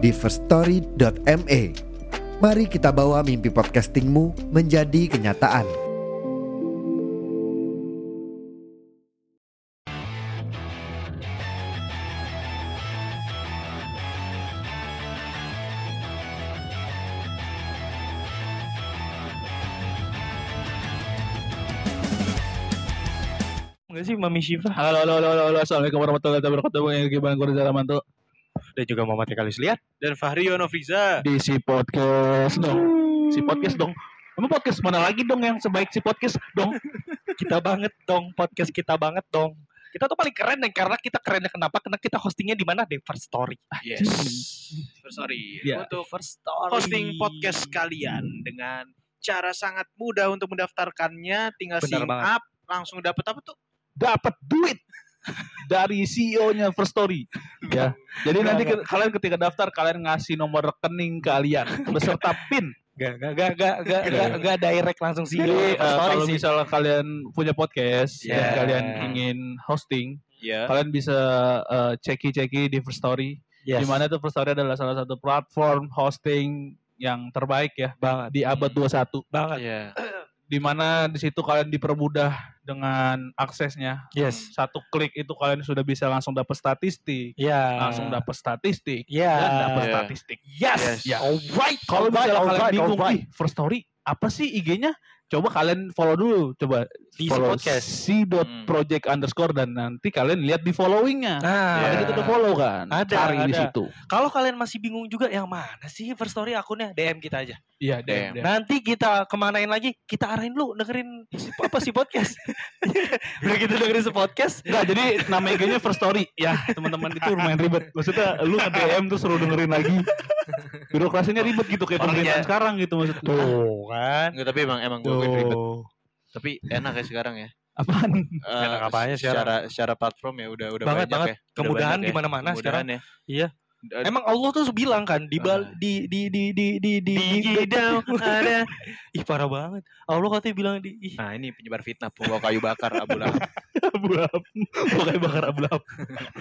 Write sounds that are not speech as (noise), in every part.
di firststory.me. Mari kita bawa mimpi podcastingmu menjadi kenyataan. Enggak sih Mami Shiva Halo, halo, halo, halo, halo. Assalamualaikum warahmatullahi wabarakatuh. Yang gimana gue Rizal Amanto dan juga Muhammad Ekalis lihat dan Fahri Yonoviza. di si podcast dong. Si podcast dong. Emang podcast mana lagi dong yang sebaik si podcast dong? (laughs) kita banget dong podcast kita banget dong. Kita tuh paling keren nih karena kita kerennya kenapa? Karena kita hostingnya di mana? Di First Story. Yes. First Story. Ya. Untuk First Story. hosting podcast kalian dengan cara sangat mudah untuk mendaftarkannya, tinggal Benar sign banget. up, langsung dapat apa tuh? Dapat duit dari CEO-nya First Story. Ya. Jadi nanti ke- kalian ketika daftar kalian ngasih nomor rekening kalian beserta PIN. Gak, gak, gak, gak, gak, gak, gak direct langsung sih. Jadi Story kalau sih. misalnya kalian punya podcast dan Ya. kalian ingin hosting, Ya. kalian bisa eh, ceki-ceki di First Story. Yes. Di mana tuh First Story adalah salah satu platform hosting yang terbaik ya banget, di abad 21. banget. Iya. Di mana di situ kalian dipermudah dengan aksesnya. Yes. Satu klik itu kalian sudah bisa langsung dapat statistik, Ya. langsung dapat statistik, Ya. dan dapat Ya. statistik. Yes. Yes. Ya. Alright. Kalau misalnya kalian alright, bingung, alright. "Ih, First Story apa sih IG-nya? Coba kalian follow dulu, coba Di follow podcast. si dot project underscore dan nanti kalian lihat di followingnya. Nah, Ada Ya. kita udah follow kan? Ada, Cari di ada. situ. kalau kalian masih bingung juga yang mana sih First Story akunnya DM kita aja. Iya, Damn. DM. Nanti kita kemanain lagi? Kita arahin lu dengerin si, apa si podcast. (laughs) Udah kita dengerin si podcast. Enggak, jadi nama IG-nya First Story. Ya, teman-teman itu lumayan ribet. Maksudnya lu nge-DM terus suruh dengerin lagi. Birokrasinya ribet gitu kayak pemerintahan sekarang gitu maksudnya. Tuh kan. Enggak, tapi emang emang gue ribet. Tapi enak ya sekarang ya. Apaan? Eh, Enak apanya sekarang? secara secara platform ya udah udah Banget, banyak banget. ya. Udah Kemudahan banyak di mana-mana Kemudahan ya. Iya. Emang Allah tuh bilang kan di bal Ah. di di di di di di, di ada. (laughs) Ih parah banget. Allah katanya bilang di ih Nah, ini penyebar fitnah pembawa kayu bakar Abu Lahab. (laughs) Abu-Lahab. Pokoknya bakar Abu-Lahab.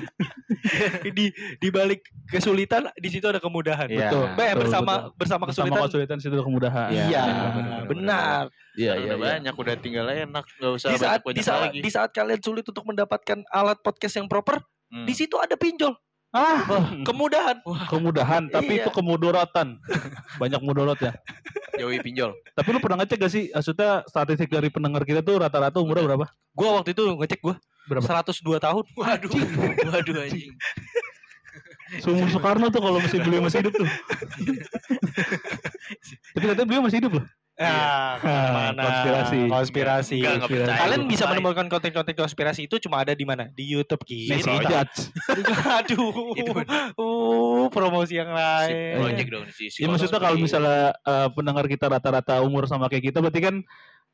(laughs) di di balik kesulitan di situ ada kemudahan. Iya. Betul. Be, Betul, bersama betul. bersama Bersama kesulitan. kesulitan situ ada kemudahan. Iya, Iya, benar, benar, benar. Iya, udah banyak, udah tinggal enak, nggak usah Di saat banyak di saat lagi. di saat kalian sulit untuk mendapatkan alat podcast yang proper, Hmm. di situ ada pinjol. Ah, Kemudahan. kemudahan, tapi Iya. itu kemudorotan. Banyak mudorot ya. Jauhi pinjol. Tapi lu pernah ngecek gak sih? Maksudnya statistik dari pendengar kita tuh rata-rata umurnya berapa? Gua waktu itu ngecek gua Berapa? 102 tahun. Waduh, waduh anjing. Seumur Soekarno tuh kalau masih beliau masih hidup tuh. (laughs) Tapi ternyata beliau masih hidup loh. (laughs) Ya, ke mana? konspirasi. Konspirasi. Enggak, enggak percaya. Kalian bisa menemukan konten-konten konspirasi itu cuma ada di mana? Di YouTube Messi kita. Judge. Aduh. Itu Uh, promosi yang lain. project dong si Ya maksudnya kalau misalnya eh, pendengar kita rata-rata umur sama kayak kita berarti kan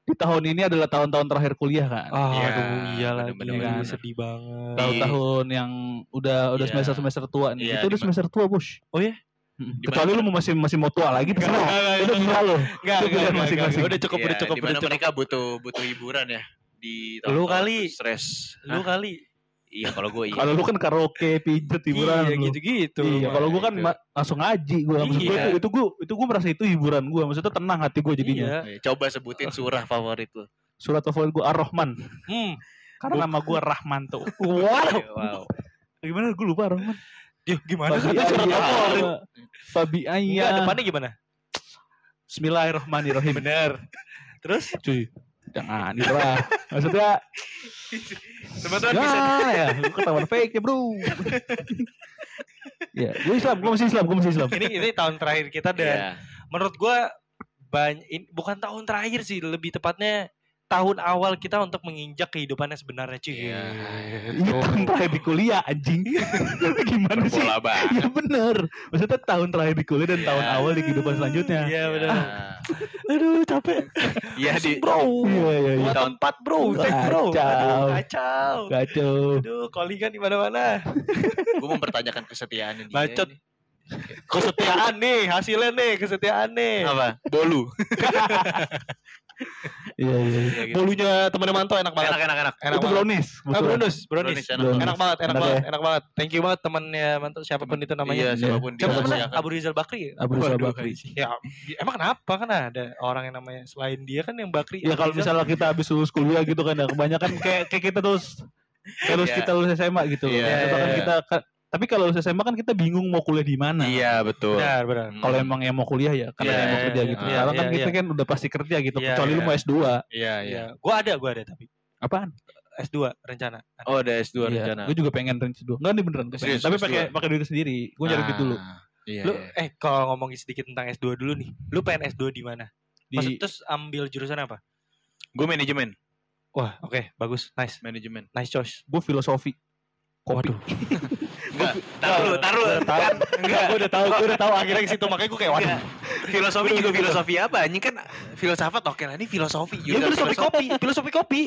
di tahun ini adalah tahun-tahun terakhir kuliah kan. Ah, Iya, aduh, iya lagi. bener-bener. Sedih banget. Tahun-tahun yang udah udah Iya. semester semester tua nih. Iya, itu udah di- semester tua, Bos. Oh iya? Mm. Di Kecuali lu mau masih masih mau tua lagi terserah. Enggak, Itu. Enggak, Itu enggak, enggak, masing-masing. enggak. Udah cukup, udah cukup, Iya, udah cukup. mereka butuh butuh hiburan ya di Lu kali. stres. Lu kali. Iya kalau gue iya. Kalau lu kan karaoke, pijet, hiburan Iya, lu. gitu-gitu. Iya, kalau gua kan Itu. ma- langsung ngaji gua. Maksud gua Iya. itu, itu gua itu gua merasa itu hiburan gua. Maksudnya tenang hati gua jadinya. Iya. Iya, Coba sebutin surah favorit lu. Surat favorit gua Ar-Rahman. Hmm. Karena nama gua Rahman tuh. Wow. (laughs) Wow. Gimana gua lupa Ar-Rahman. Yuk, gimana? Fabi ayya. Fabi Enggak, ayya. depannya gimana? Bismillahirrahmanirrahim. Bener. Terus Cuy. Jangan itu lah. Maksudnya teman-teman bisa ya, ketahuan fake ya, Bro. ya, gua Islam, gua masih Islam, gua masih Islam. ini ini tahun terakhir kita dan Iya. menurut gua banyak bukan tahun terakhir sih lebih tepatnya tahun awal kita untuk menginjak kehidupannya sebenarnya cuy. Iya. Ini tahun terakhir di kuliah anjing. (laughs) Gimana sih? Bola banget. Ya bener. Maksudnya tahun terakhir di kuliah dan tahun Ya. awal di kehidupan selanjutnya. Iya benar. Nah, (laughs) Aduh capek. Iya di bro. Iya iya iya. Tahun- tempat bro, tek bro. Kacau. Aduh, kacau. Kacau. Aduh, callingan di mana-mana. (laughs) gue mempertanyakan kesetiaan dia. Bacot. nih. Kesetiaan nih, hasilnya nih, kesetiaan nih. Apa? Bolu. Iya iya. iya. Iya, gitu. Bolunya temen Manto enak banget. Enak enak enak. Enak Itu banget. brownies. Ah, brownies, brownies. Brownies enak. Enak banget, enak Enak banget, ya? enak banget. Thank you banget temennya Manto siapa pun itu namanya. Iya, siapa pun dia. Siapa Iya. Abu Rizal Bakri. ya? Abu Rizal Bakri. Ya, emang kenapa kan ada orang yang namanya selain dia kan yang Bakri. Ya kalau misalnya kita habis lulus kuliah gitu kan ya kebanyakan kayak kayak kita terus terus Iya. kita lulus SMA gitu loh. Iya, kan kita tapi kalau lulus SMA kan kita bingung mau kuliah di mana. Iya betul. benar, benar. Hmm. Kalau emang yang mau kuliah ya kan Iya, ada yang mau iya, kerja iya, gitu. iya, Sekarang kan iya, kita iya. kan udah pasti kerja gitu. Iya, Kecuali lu iya. mau S2. Iya iya. Iya, gua ada, gua ada tapi Apaan? S2 rencana. Ada. Oh ada S2 rencana. Gue juga pengen range 2. Enggak nih beneran. Serius, Tapi S2. pakai pakai duit sendiri. Gue nyari duit dulu. Ah, Iya. Lu iya. eh kalau ngomongin sedikit tentang S2 dulu nih. Lu pengen S2 di mana? Maksud Di terus ambil jurusan apa? Gue manajemen. Wah, oke, bagus. Nice. Manajemen. Nice choice. gue filosofi. Kopi. (laughs) Enggak. Taruh, taruh. Tahu. Enggak, gua udah tahu, gua udah tahu akhirnya ke situ makanya gua kayak waduh. Filosofi juga filosofi apa? Ini kan filsafat oke lah. Ini filosofi. Ya juga filosofi kopi, filosofi kopi.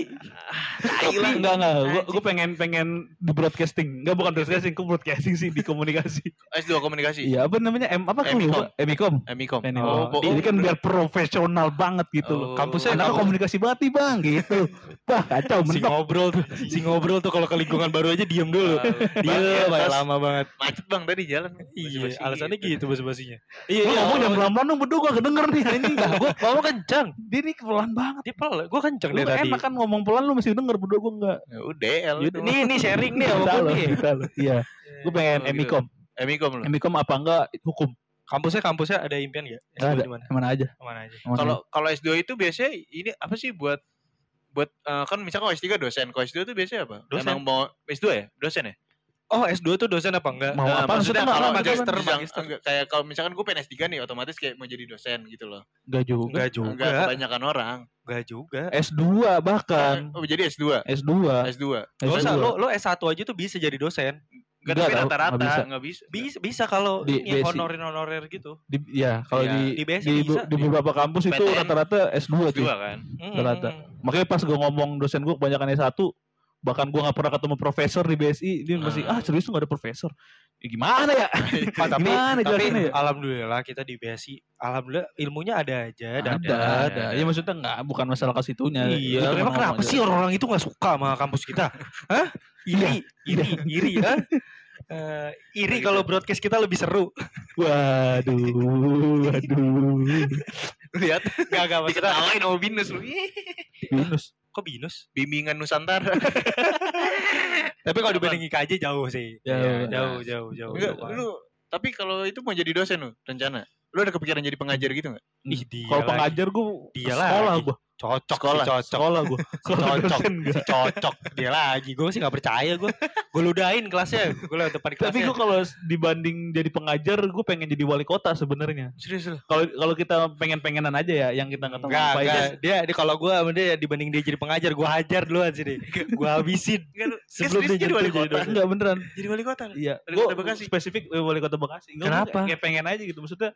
Kopi enggak enggak. Gue gue pengen pengen di broadcasting. Enggak bukan broadcasting, gue broadcasting sih di komunikasi. S2 komunikasi. Iya apa namanya? M apa lupa. Emikom. Emikom. Emikom. Oh, bo- Jadi kan biar profesional banget gitu loh. Oh. Kampusnya kampus- komunikasi banget nih bang gitu. Wah kacau si mentok. ngobrol tuh, si ngobrol tuh kalau ke lingkungan baru aja diem dulu. Iya, Diem, banyak lama banget. Macet bang tadi jalan. Iya, alasannya gitu basa-basinya. Iya, iya, ngomong iya. yang pelan-pelan dong berdua gue kedenger nih ini. Nah, gua bawa kencang. Dia nih pelan banget. Dia pel, gua kencang Lu deh tadi. enak kan ngomong pelan lu masih denger berdua gue enggak. Ya Udah, L. Yaudah, Nih, nih sharing nih sama loh, nih. Iya, gue pengen gitu. Emikom. Emikom lu. Emikom apa enggak hukum? Kampusnya kampusnya ada impian gak? Ada. Mana? Aja. Mana aja. Kalau kalau S2 itu biasanya ini apa sih buat buat eh, kan misalkan kalau S3 dosen, kalau S2 itu biasanya apa? Dosen. Emang mau S2 ya? Dosen ya? Oh, S2 tuh dosen apa enggak? Mau Nah, apa? maksudnya Maksudnya kalau apa? magister, bisa- magister. enggak, kayak kalau misalkan gue pengen S3 nih otomatis kayak mau jadi dosen gitu loh. Enggak juga. Enggak juga. Enggak kebanyakan orang. Enggak juga. S2 bahkan. Oh, jadi S2. S2. S2. Gak usah, S2. lo, lo S1 aja tuh bisa jadi dosen. Enggak Enggak tapi rata-rata nggak bisa. enggak bisa. Bisa, bisa kalau Di ini BSI. honorer-honorer gitu. Di, ya, kalau Iya. di Di BSI di, bisa. di beberapa kampus itu PTN. rata-rata S2 S2 tuh. kan. Mm, Rata-rata. Makanya pas gue ngomong dosen gue kebanyakan S1, bahkan gue gak pernah ketemu profesor di BSI, dia masih Ah. ah serius tuh gak ada profesor. Ya, gimana ya? Ah, (laughs) tapi (laughs) Gimana tapi ya? alhamdulillah kita di BSI, alhamdulillah ilmunya ada aja, ada, ada. ada, Ya maksudnya nggak bukan masalah ke situnya. Iya, memang kenapa aja. sih orang-orang itu nggak suka sama kampus kita? (laughs) Hah? Iri, iri, iri, ha? Eh, iri kalau broadcast kita lebih seru. Waduh, waduh. Lihat Gak, gak maksudnya. diketawain sama Binus lu. Binus. Kok binus? Bimbingan Nusantara. (laughs) Tapi kalau dibandingin KJ jauh sih. Ya, Iya, Jauh, jauh, jauh. Enggak, jauh. lu tapi kalau itu mau jadi dosen lu rencana. Lu ada kepikiran jadi pengajar gitu enggak? Ih, dia Kalau pengajar gue Dia sekolah gue. Cocok, Sekolah. sih, cocok. Sekolah gue. Si cocok, si cocok. Dia lagi. Gue sih gak percaya gue. Gue ludahin kelasnya. Gue lewat depan kelasnya. Tapi gue kalau dibanding jadi pengajar, gue pengen jadi wali kota sebenarnya. Serius? Kalau kalau kita pengen-pengenan aja ya, yang kita nggak tahu ngapain. enggak. Dia, dia kalau gue sama dia dibanding dia jadi pengajar, gue hajar duluan sini. Gue habisin. Sebelum dia jadi wali kota. Enggak beneran. Jadi wali kota. Iya. Wali Gue kota Bekasi. spesifik eh, wali kota Bekasi. Gua Kenapa? Kayak pengen aja gitu. Maksudnya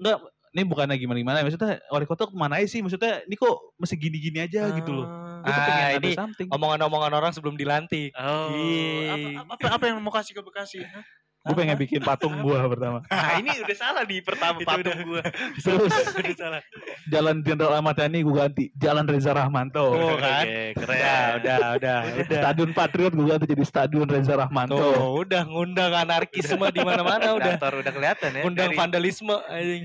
enggak ini bukannya gimana gimana maksudnya wali kota ke mana aja sih maksudnya ini kok masih gini-gini aja gitu loh gue tuh Ah, pengen ada ini something Omongan-omongan orang sebelum dilantik. Oh, Ih. apa, apa, apa yang mau kasih ke Bekasi? Gue pengen bikin patung gua pertama (laughs) Nah, ini udah salah di pertama Itu patung gua. (laughs) terus (laughs) Udah salah. jalan Jenderal Ahmad Yani gue ganti jalan Reza Rahmanto Oh, kan? Oke, keren. udah, udah, udah. Stadion Patriot gue ganti jadi Stadion Reza Rahmanto Tuh, udah ngundang anarkisme di mana-mana udah. Daftar udah kelihatan ya. Ngundang dari, vandalisme anjing.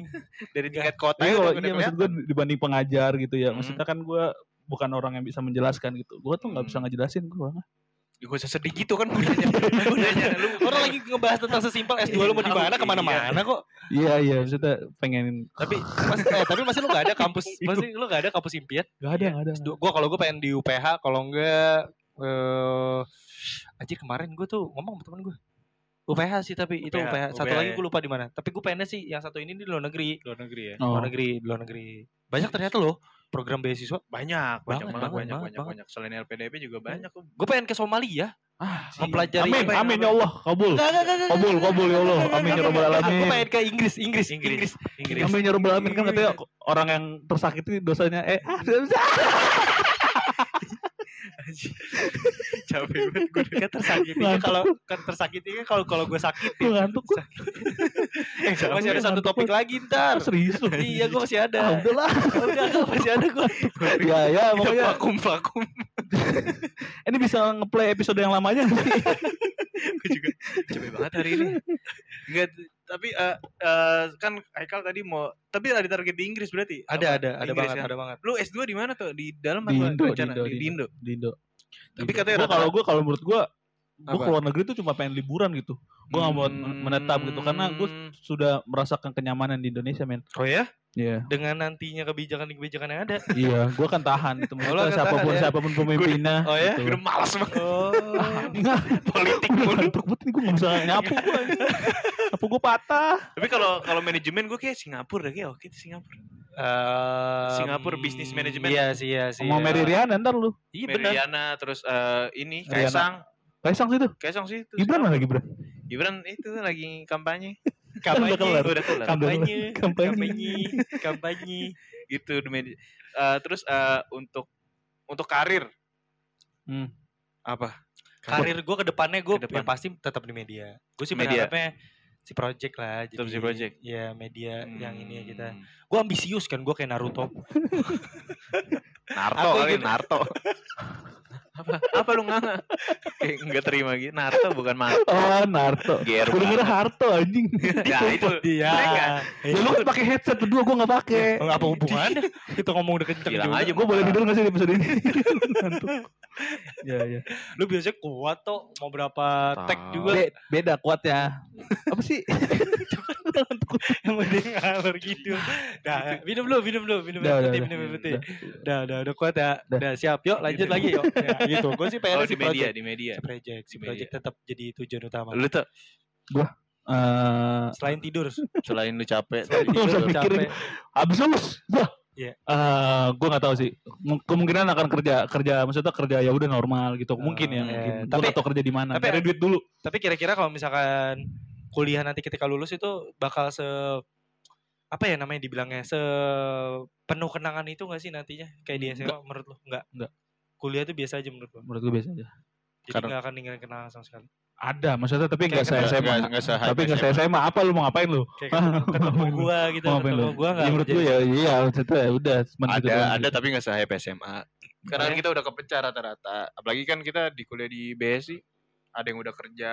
dari tingkat kota kalau udah iya maksud gue dibanding pengajar gitu ya Hmm. maksudnya kan gue bukan orang yang bisa menjelaskan gitu gue tuh nggak bisa Hmm. ngejelasin gue Ya, Gak usah sedih gitu kan budaya. budaya (laughs) lu. Orang lagi ngebahas tentang sesimpel S2 lu mau di mana ke mana-mana kok. iya iya maksudnya pengen Tapi mas, eh, tapi masih lu gak ada kampus, (laughs) masih lu gak ada kampus impian? gak ada gak ada S2. Gua kalau gue pengen di UPH, kalau enggak eh anjir kemarin gue tuh ngomong sama temen gue. UPH sih tapi itu UPH, UPH. Satu UPH lagi ya. gue lupa di mana. Tapi gue pengennya sih yang satu ini di luar negeri. Luar negeri ya. Oh. Luar negeri, luar negeri. Banyak ternyata loh program beasiswa. Banyak, banyak Banget, banget, banyak, banget, banyak, banget. banyak. Selain LPDP juga banyak. Gue pengen ke Somalia. Ah, Mempelajari Amin, apa ya, amin apa? ya Allah, kabul. Kabul, kabul ya Allah. Amin ya rabbal alamin. Gue pengen ke Inggris, Inggris, Inggris. Inggris. Inggris. Amin ya rabbal alamin kan katanya orang yang tersakiti dosanya eh (laughs) ah, (laughs) Capek banget gue. Kan tersakitinya kalau kan tersakitinya kalau kalau gue sakit gue ngantuk gue. Eh, masih ada satu topik lagi ntar. Serius. Iya, gue masih Ah, ada. udahlah. Udah, masih ada (laughs) gue. ya ya pokoknya vakum vakum. (laughs) ini bisa ngeplay episode yang lamanya gue juga capek banget hari ini. Enggak, tapi eh, eh, kan Haikal tadi mau tapi ada target di Inggris berarti? Ada, Apa? ada, ada Inggris banget, kan? ada banget. Lu S2 di mana tuh? Di dalam Di Indo, di? Indo, Di, di Indo. di Indo. Tapi katanya kalau gue kalau menurut gue gue keluar negeri tuh cuma pengen liburan gitu. Gue gak mau Hmm. menetap gitu karena gue sudah merasakan kenyamanan di Indonesia men. Oh ya? Iya. Dengan nantinya kebijakan-kebijakan yang ada. Iya, gue kan tahan itu Oh, lo akan siapa pun tahan ya? siapa pun pemimpinnya. Oh ya? gitu. udah malas banget Oh. Enggak, (laughs) politik gue ngantuk banget gue gak bisa nyapu gue. Nyapu gue patah. Tapi kalau kalau manajemen gue kayak Singapura deh kayak oke tuh Singapura. Ehm, Singapura Business Management. Iya sih, iya sih. Mau iya. Mary Riana ntar lu. Iya benar. Meridiana terus eh, ini Riana. Kaisang. Kaisang situ. Kaisang sih itu. Gibran mana Gibran? Gibran itu lagi kampanye. Udah kelar. Udah kelar. Kampanye, Kampanye. kampanye, kampanye. gitu di media. Eh, terus eh, untuk untuk karir Hmm. apa? Karir gue ke depannya gue ya pasti tetap di media. Gue sih Media. berharapnya si project lah. Tetap jadi, si project. Ya media yang ini ya kita. Hmm. Gue ambisius kan gue kayak Naruto. (laughs) Naruto kali. Naruto. (laughs) apa apa lu nggak (laughs) kayak nggak terima gitu Naruto bukan Mar Oh, Narto. Gue denger Harto anjing. ya (laughs) itu Iya. mereka Ya lu kan pakai headset berdua gue gak pakai. Apa hubungannya? (laughs) Kita ngomong udah kenceng bilang juga. aja Gue boleh tidur gak sih di episode ini? Ya ya. Lu biasanya kuat tuh mau berapa tag juga Be- beda kuatnya. Apa sih? Yang penting ngalor gitu. Dah, minum dulu, minum dulu, minum air udah, putih, minum air putih. Udah. Udah, udah, kuat ya. Udah. Udah siap. Yuk lanjut lagi yuk. (laughs) Ya, gitu. Gue sih pengen oh si di media di media Si project, si project tetap jadi tujuan utama. lu tuh Eh, Selain tidur, selain lu capek selain Lu tidur, mikirin. capek. Habis lulus, gua. Iya. Eh, gua nggak tahu sih. Mung- Kemungkinan akan kerja kerja maksudnya kerja ya udah normal gitu. Mungkin ya, Eh, mungkin. Tapi- tahu kerja di mana. tapi- Cari duit dulu. Tapi kira-kira kalau misalkan kuliah nanti ketika lulus itu bakal se apa ya namanya dibilangnya se penuh kenangan itu gak sih nantinya kayak di SMA menurut lo enggak Enggak. kuliah itu biasa aja menurut lo Menurut gua biasa aja. jadi Karena- nggak akan ninggalin kenangan sama sekali Ada, maksudnya tapi nggak Kayak saya kenapa? SMA. Nggak- nggak se-hype Tapi nggak SMA. saya SMA. Apa lu mau ngapain lu? kayak (laughs) ketemu, lu? gua gitu Mau ketemu lu? gua nggak Ya menurut gua ya iya maksudnya ya udah cuman gitu ada ada tapi nggak se-hype SMA karena kita udah kepecah rata-rata apalagi kan kita di kuliah di BSI ada yang udah kerja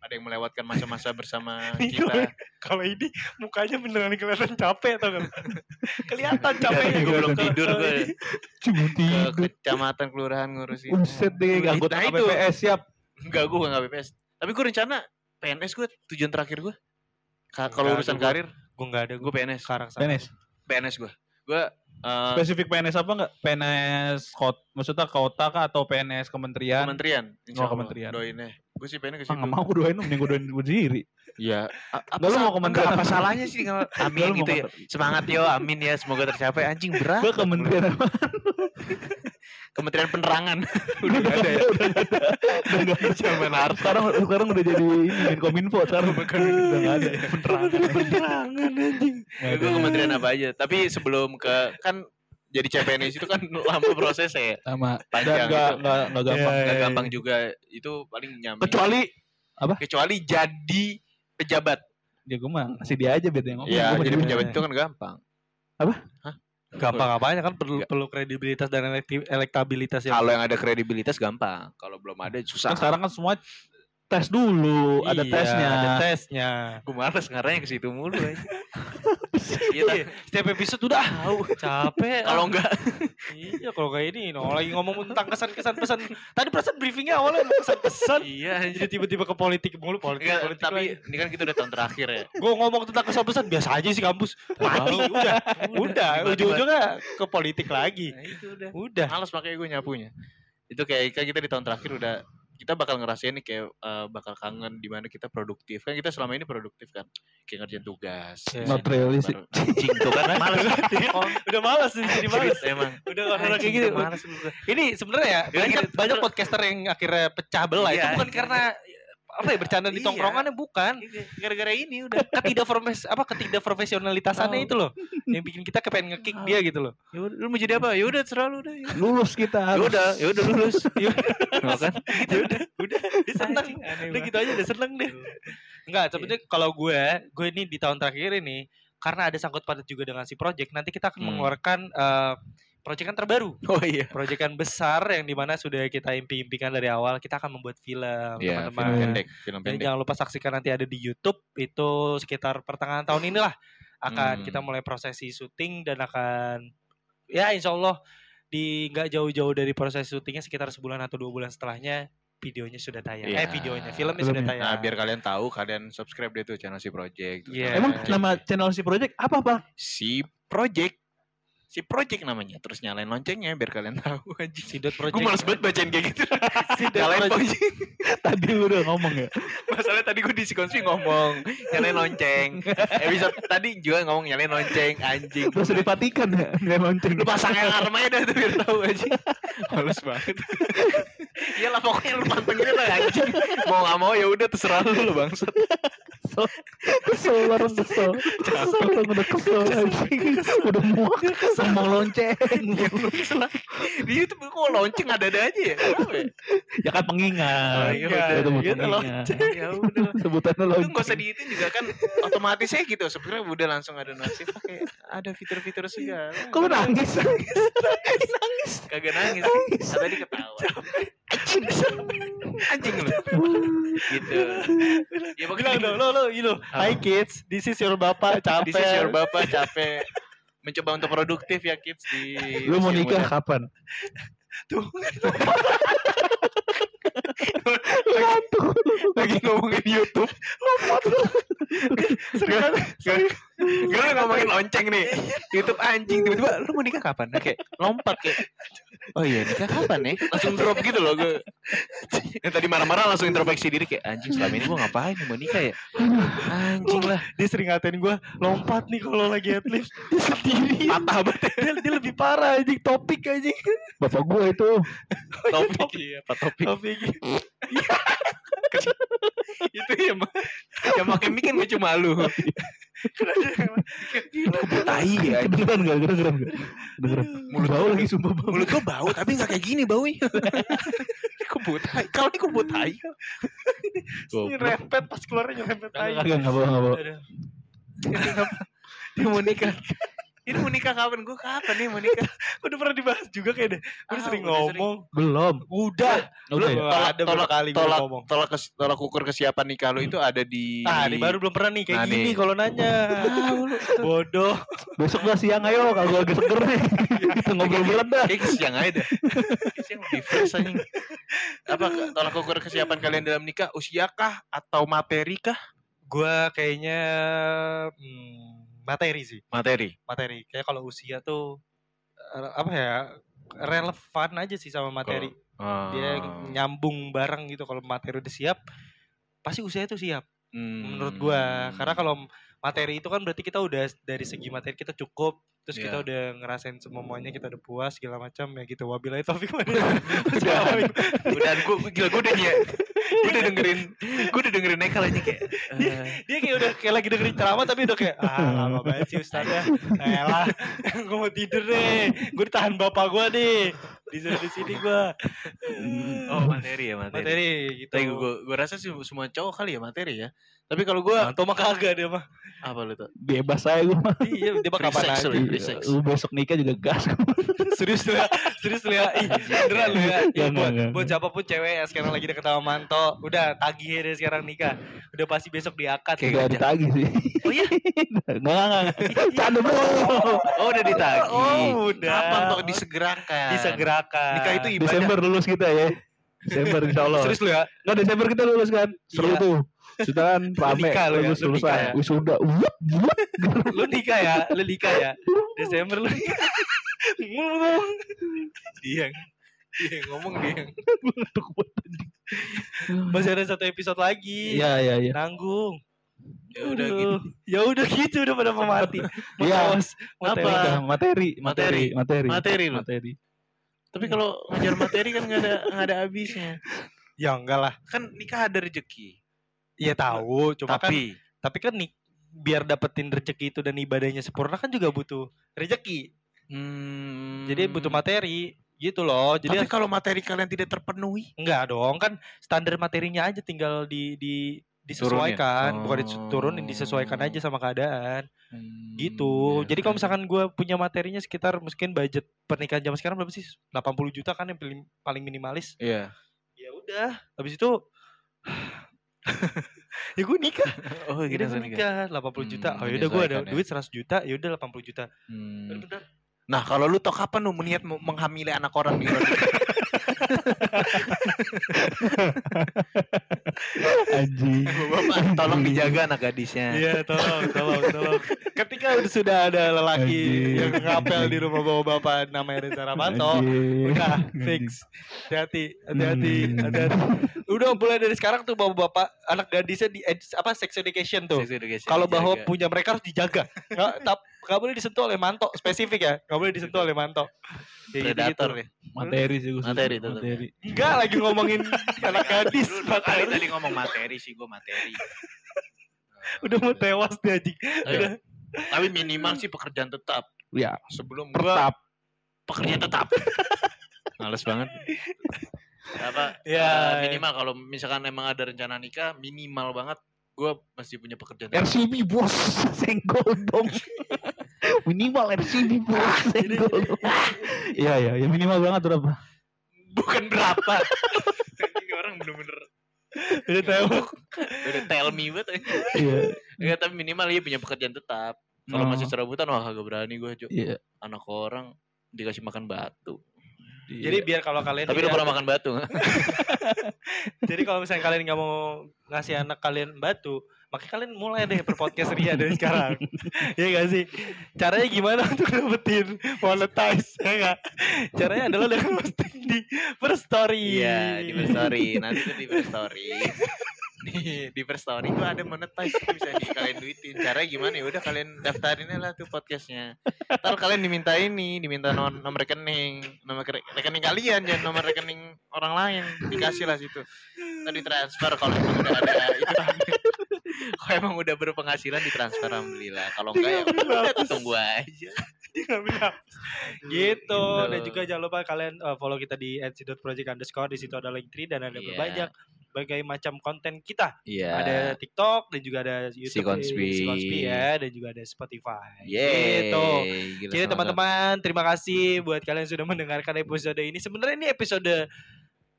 ada yang melewatkan masa-masa (laughs) bersama kita kalau ini mukanya beneran kelihatan capek tau gak (laughs) kelihatan capeknya gue belum tidur gue (laughs) Cuma ke tidur. kecamatan kelurahan ngurusin Buset deh, anggota Nah, itu. KPPS siap. enggak gue nggak BPS tapi gue rencana PNS gue tujuan terakhir gue Ka- kalau urusan gua- karir gue nggak ada gue PNS sekarang. PNS. PNS gue gue eh, Spesifik PNS apa enggak? PNS kota, maksudnya kota kah atau PNS kementerian? kementerian insya Oh, kementerian. doain deh gue sih pengen ke Ah, situ nggak mau gue doain lu, mending gue doain gue sendiri. Iya. A- Apa, Nggak, lu mau enggak, apa salahnya sih kalau (laughs) amin gitu ya. Semangat yo, amin ya, semoga tercapai. Anjing berat. Gue kementerian apa? (laughs) Kementerian Penerangan. (laughs) udah nggak ada ya. Udah nggak ada. Zaman Harta. Sekarang sekarang udah jadi ini Menkominfo sekarang udah nggak ada. Penerangan. penerangan anjing Ya, gue kementerian apa aja. Tapi sebelum ke kan jadi CPNS itu kan (laughs) lama prosesnya ya. Sama dan Panjang nggak gitu. nggak nggak gampang. Nggak iya, gampang juga. Itu paling nyampe. Kecuali kecuali jadi pejabat. ya gue mah kasih dia aja beda yang ngomong. Iya, jadi dia. pejabat itu kan gampang. gampang apanya kan perlu perlu kredibilitas dan elektabilitas yang Kalau yang ada kredibilitas gampang. Kalau belum ada susah. Kan sekarang kan semua tes dulu, ada Iya, tesnya. ada tesnya Gue males ngaranya ke situ mulu. aja. (laughs) Iya, Iya, setiap episode udah tahu capek (laughs) Kalau ah. enggak iya kalau kayak ini no, lagi ngomong tentang kesan-kesan pesan tadi perasaan briefingnya awalnya pesan-pesan iya jadi tiba-tiba ke politik mulu politik Enggak, politik tapi ini kan kita udah tahun terakhir ya. (laughs) gue ngomong tentang kesan-pesan biasa aja sih kampus mati udah udah Tiba-tiba. ujung-ujungnya ke politik lagi Nah, itu udah. udah Males makanya gue nyapunya. Itu kayak kayak kita di tahun terakhir udah kita bakal ngerasain nih kayak eh, bakal kangen di mana kita produktif kan kita selama ini produktif kan kayak ngerjain tugas Iya. Not really sih. Anjing tuh kan males (laughs) Oh, udah malas jadi malas. Cerita emang Udah orang kayak gitu. lu. Ini sebenarnya ya Ya, banyak banyak podcaster yang akhirnya pecah belah itu Iya. bukan karena apa ya bercanda di Iya. tongkrongannya? Bukan. Gara-gara ini udah. (laughs) Ketidak profes apa ketidak profesionalitasannya Oh. itu loh. Yang bikin kita kepengen ngekick dia gitu loh. Ya udah, lu mau jadi apa? Ya udah terserah lu udah ya Lulus kita Ya harus. udah ya udah lulus. (laughs) Ya udah. Kan? (laughs) Gitu. Udah. Udah dia seneng. Udah gitu aja udah seneng deh. Enggak sebenarnya kalau gue gue ini di tahun terakhir ini karena ada sangkut paut juga dengan si project nanti kita akan Hmm. mengeluarkan eh proyekan terbaru oh iya proyekan besar yang di mana sudah kita impi-impikan dari awal kita akan membuat film Iya, film teman-teman pendek, film pendek. jangan lupa saksikan nanti ada di YouTube itu sekitar pertengahan tahun inilah akan Hmm. kita mulai prosesi syuting dan akan ya insya Allah di nggak jauh-jauh dari proses syutingnya sekitar sebulan atau dua bulan setelahnya videonya sudah tayang Iya. eh videonya filmnya sudah Filmnya. tayang Nah, biar kalian tahu, kalian subscribe deh tuh channel si Project. Iya. kalian Emang nama channel si project apa pak? si Project si Project namanya terus nyalain loncengnya biar kalian (laughs) tahu anjing. si dot project Gue males banget bacain kayak gitu. si Nyalain project. (laughs) Tadi lu udah ngomong ya. Masalahnya tadi gue di Sikonsi ngomong nyalain lonceng. Episode tadi juga ngomong nyalain lonceng anjing. Terus dipatikan ya, nggak lonceng. Lu pasang alarm aja dah tuh biar tahu aja. Males banget. Iyalah pokoknya lu pantengin lah anjing. Mau gak mau ya udah terserah lu lu bangsat. Kesel kesel. Kesel orang udah kesel anjing. Udah muak. Ngomong lonceng. Ya. Di YouTube kok lonceng ada-ada aja ya. Ya? Ya kan pengingat. Oh, iya, betul. Itu pengingat. lonceng. Ya udah. (laughs) Sebutannya lonceng. gak usah diitin juga kan otomatis aja gitu. Sebenarnya udah langsung ada notif kayak ada fitur-fitur segala. Kok lu nangis? Kagak nangis. Ah, tadi ketawa. Anjing. Anjing lu. Gitu. Ya pokoknya lo lo you know hi kids. This is your bapak capek (laughs) This is your bapak capek. Mencoba untuk produktif ya kids di (laughs) Lu mau nikah muda. kapan? Tuh. lagi ngomongin YouTube. Gak lu ngomongin lonceng nih. YouTube anjing tiba-tiba lu mau nikah kapan? Kayak lompat kayak oh iya nikah kapan nih langsung drop gitu loh gue yang tadi marah-marah langsung introspeksi diri kayak anjing selama ini gue ngapain nih mau nikah ya? Anjing lah. Dia sering ngatain gue lompat nih kalau lagi headlift dia sendiri. Patah banget dia, dia lebih parah anjing topik anjing. Bapak gua itu. topik iya apa topik. Topik (laughs) (laughs) itu ya mah yang pakai mic kan gak cuma lu tai ya Kedengeran gak? Kedengeran gak? Kedengeran. Mulut bau lagi sumpah bau. mulut gua bau tapi nggak kayak gini baunya (laughs) kebut tai kalau ini kebut tai (laughs) ini rempet pas keluarnya rempet tai Kagak nggak bau nggak bau. Dia mau nikah ini mau nikah kapan gua kapan nih mau nikah udah pernah dibahas juga kayak deh gue Ah, sering udah sering. ngomong Belum. udah Udah ya? Gua ada berapa kali gue tolak ngomong tolak kes- tolak ukur kesiapan nikah lu itu ada di ah ini baru belum pernah nih kayak Nah, gini nih. kalau nanya bodoh Besok gak siang ayo kalau gua lagi seger nih. Kita ngobrol berat dah. Kayak siang aja dah. Siang lebih fresh anjing. Apa tolak ukur kesiapan kalian dalam nikah usia kah atau materi kah? gue kayaknya hmm, materi sih. Materi. materi. Kayak kalau usia tuh eh, apa ya relevan aja sih sama materi. Dia Ah. nyambung bareng gitu. Kalau materi udah siap pasti usia itu siap Hmm. menurut gua. Karena kalau materi itu kan berarti kita udah dari segi materi kita cukup. Terus kita Iya. udah ngerasain semuanya kita udah puas segala macam ya gitu. Wabillahi taufik (laughs) udah. Udah gue gila gue udah nye gue udah dengerin gue udah dengerin Nekal aja kayak eh, dia kayak udah kayak lagi dengerin ceramah tapi udah kayak ah lama banget sih ustaz ya. Elah (laughs) gue mau tidur deh gue ditahan bapak gue nih. Di sini di sini gue oh materi ya materi, materi gitu. Tapi gue gue rasa sih semua cowok kali ya materi ya tapi kalau gue Manto mah kagak dia mah apa lu tuh Bebas saya gua mah. iya dia mah kapan aja lu ya, besok nikah juga gas. (laughs) serius lu ya serius lu ya Ih, beneran lu ya Ih, buat, enggak. buat siapa pun cewek ya sekarang lagi deket sama Manto udah tagih deh sekarang nikah udah pasti besok diakad Kayak Udah gajah. ditagih sih. oh iya Enggak enggak enggak. (laughs) Canda bro. oh udah ditagih oh udah kapan tuh disegerakan disegerakan nikah itu ibadah Desember lulus kita ya. Desember insya Allah. serius lu ya Enggak Desember kita lulus kan. Seru Iya. tuh. Sudah kan rame. nikah lu ya, lulus lu nikah lulusan. ya. Wisuda. Lu nikah ya lu nikah ya Desember lu ngomong dia. Ngantuk banget, anjing. Masih ada satu episode lagi. Iya iya iya. Nanggung. Ya udah gitu. Ya udah gitu udah pada mau mati. Mau Iya. Apa? materi, materi, materi, Materi lu. materi. Tapi kalau ngejar materi kan nggak ada nggak ada habisnya. Ya enggak lah. Kan nikah ada rezeki. Iya tahu, cuma kan Tapi tapi kan nih biar dapetin rezeki itu dan ibadahnya sempurna kan juga butuh rezeki. hmm, Jadi butuh materi gitu loh. Jadi Tapi kalau materi kalian tidak terpenuhi, enggak dong kan standar materinya aja tinggal di di disesuaikan, Turunin. bukan diturunin disesuaikan Oh. aja sama keadaan. Hmm, gitu. iya, Jadi kalau iya. misalkan gue punya materinya sekitar mungkin budget pernikahan zaman sekarang berapa sih? 80 juta kan yang paling paling minimalis. Iya. Ya udah, habis itu (laughs) ya gue nikah. (laughs) Oh, gitu udah gue nikah 80 juta. Hmm, Oh yaudah gue ada menyesuaikan ya. duit 100 juta, ya udah 80 juta. Hmm. Bener-bener. Nah, kalau lu tau kapan lu niat mau menghamili anak orang nikah? (laughs) Anjing. Bapak, tolong dijaga anak gadisnya. Iya, tolong, tolong, tolong. Ketika udah sudah ada lelaki Anjing. yang ngapel di rumah bawa bapak namanya Reza Ramanto, udah fix. Hati-hati, hati-hati, Hmm. hati-hati. Udah mulai dari sekarang tuh bapak-bapak anak gadisnya di ed- apa sex education tuh. Kalau bahwa punya mereka harus dijaga. Nggak, tap, nggak boleh disentuh oleh manto spesifik ya. Nggak boleh disentuh oleh manto. Kayak predator gitu-gitu. ya. Materi sih gue. Materi tetap. Materi. Enggak lagi ngomongin (laughs) anak gadis. Lu dua kali materi. tadi ngomong materi sih gue materi. (laughs) Udah mau tewas dia anjing. Udah. Tapi minimal sih pekerjaan tetap. Ya, Sebelum tetap. pekerjaan tetap. (laughs) Males banget. Apa? Ya, eh, minimal kalau misalkan emang ada rencana nikah, minimal banget gue masih punya pekerjaan. RCB bos, senggol dong. Minimal senggol dong. (laughs) Iya iya, ya minimal banget berapa? Bukan berapa. Ini orang bener-bener Udah tewok. udah tell me banget. Iya. Ya, tapi minimal dia punya pekerjaan tetap. Kalau Oh. masih serabutan wah kagak berani gue, Jo. Iya. Anak orang dikasih makan batu. Jadi biar kalau kalian Tapi lu pernah makan batu? (laughs) Jadi kalau misalnya kalian nggak mau ngasih anak kalian batu, makanya kalian mulai deh berpodcast Ria dari sekarang. (laughs) Iya gak sih? Caranya gimana untuk dapetin monetize? Ya nggak? Caranya adalah dengan posting di First Story. Iya, di First Story. Nanti di First Story. (laughs) Di, di First Story tuh ada monetize bisa di kalian duitin. Caranya gimana ya? Udah kalian daftarin lah tuh podcastnya. Ntar kalian diminta ini, diminta nomor, nomor rekening, nomor re- rekening kalian jangan nomor rekening orang lain. Dikasih lah situ. Ntar ditransfer kalau emang udah ada itu kalau emang udah berpenghasilan ditransfer alhamdulillah. Kalau enggak ya udah tunggu aja. Dia ngambil gitu. Gitu. Dan juga jangan lupa kalian uh, follow kita di @project underscore di situ ada link tree dan ada Iya. berbanyak berbagai macam konten kita. Iya. Ada TikTok dan juga ada YouTube Konspi. Si Konspi ya dan juga ada Spotify. Yeay, Gitu. gila, Jadi teman-teman, terima kasih buat kalian yang sudah mendengarkan episode ini. Sebenarnya ini episode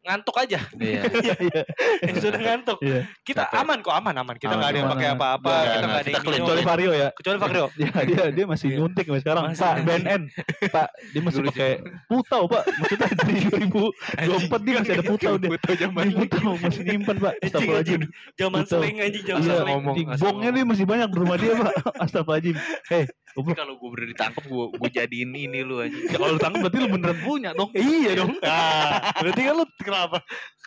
ngantuk aja. Iya. (laughs) Iya iya. episode ngantuk. Iya. Kita Capek. aman kok, aman aman. Kita Aman, nggak ada yang pakai apa-apa, Nggak, kita nggak. nggak ada yang. Kecuali Vario ya. Kecuali Fakrio. Ya, dia dia masih Iya. nyuntik sampai sekarang. Masih. Pak BNN. Pak, dia masih pakai putau, Pak. Maksudnya (laughs) dari 2024 dia masih ada putau dia. Butuh zaman Dia putau masih nyimpan, Pak. Astagfirullahiim. Zaman seling anjing, zaman Iya, seling. asal Bongnya nih masih banyak di rumah dia, Pak. (laughs) Astagfirullahiim. Eh, Tapi kalau gue bener ditangkap gue gue jadiin ini lu aja. ya kalau lu tangkap berarti lu beneran punya dong. (laughs) Iya dong. Nah, berarti kan lu kenapa?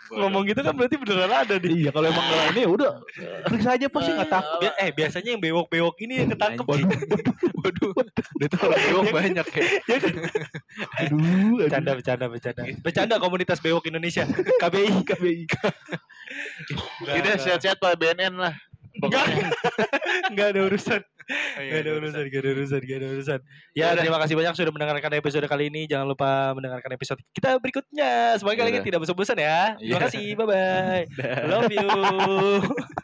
Ngomong gitu kan berarti beneran ada nih. Iya, kalau emang nggak ini ya udah periksa aja pasti nggak takut. Bia- eh biasanya yang bewok-bewok ini yang ketangkep. Waduh, Waduh, udah tuh orang bewok banyak ya. (laughs) ya kan? aduh, aduh. Bercanda, bercanda, bercanda. Bercanda komunitas bewok Indonesia. KBI, KBI. Udah sehat-sehat Pak BNN lah. Enggak, enggak (laughs) ada urusan. Oh, (laughs) Gak iya, ada urusan, gak ada urusan, gak ada urusan. Ya, terima kasih banyak sudah mendengarkan episode kali ini. Jangan lupa mendengarkan episode kita berikutnya. Semoga kalian tidak bosan-bosan ya. Terima Iya. kasih, bye-bye. (laughs) Love you. (laughs)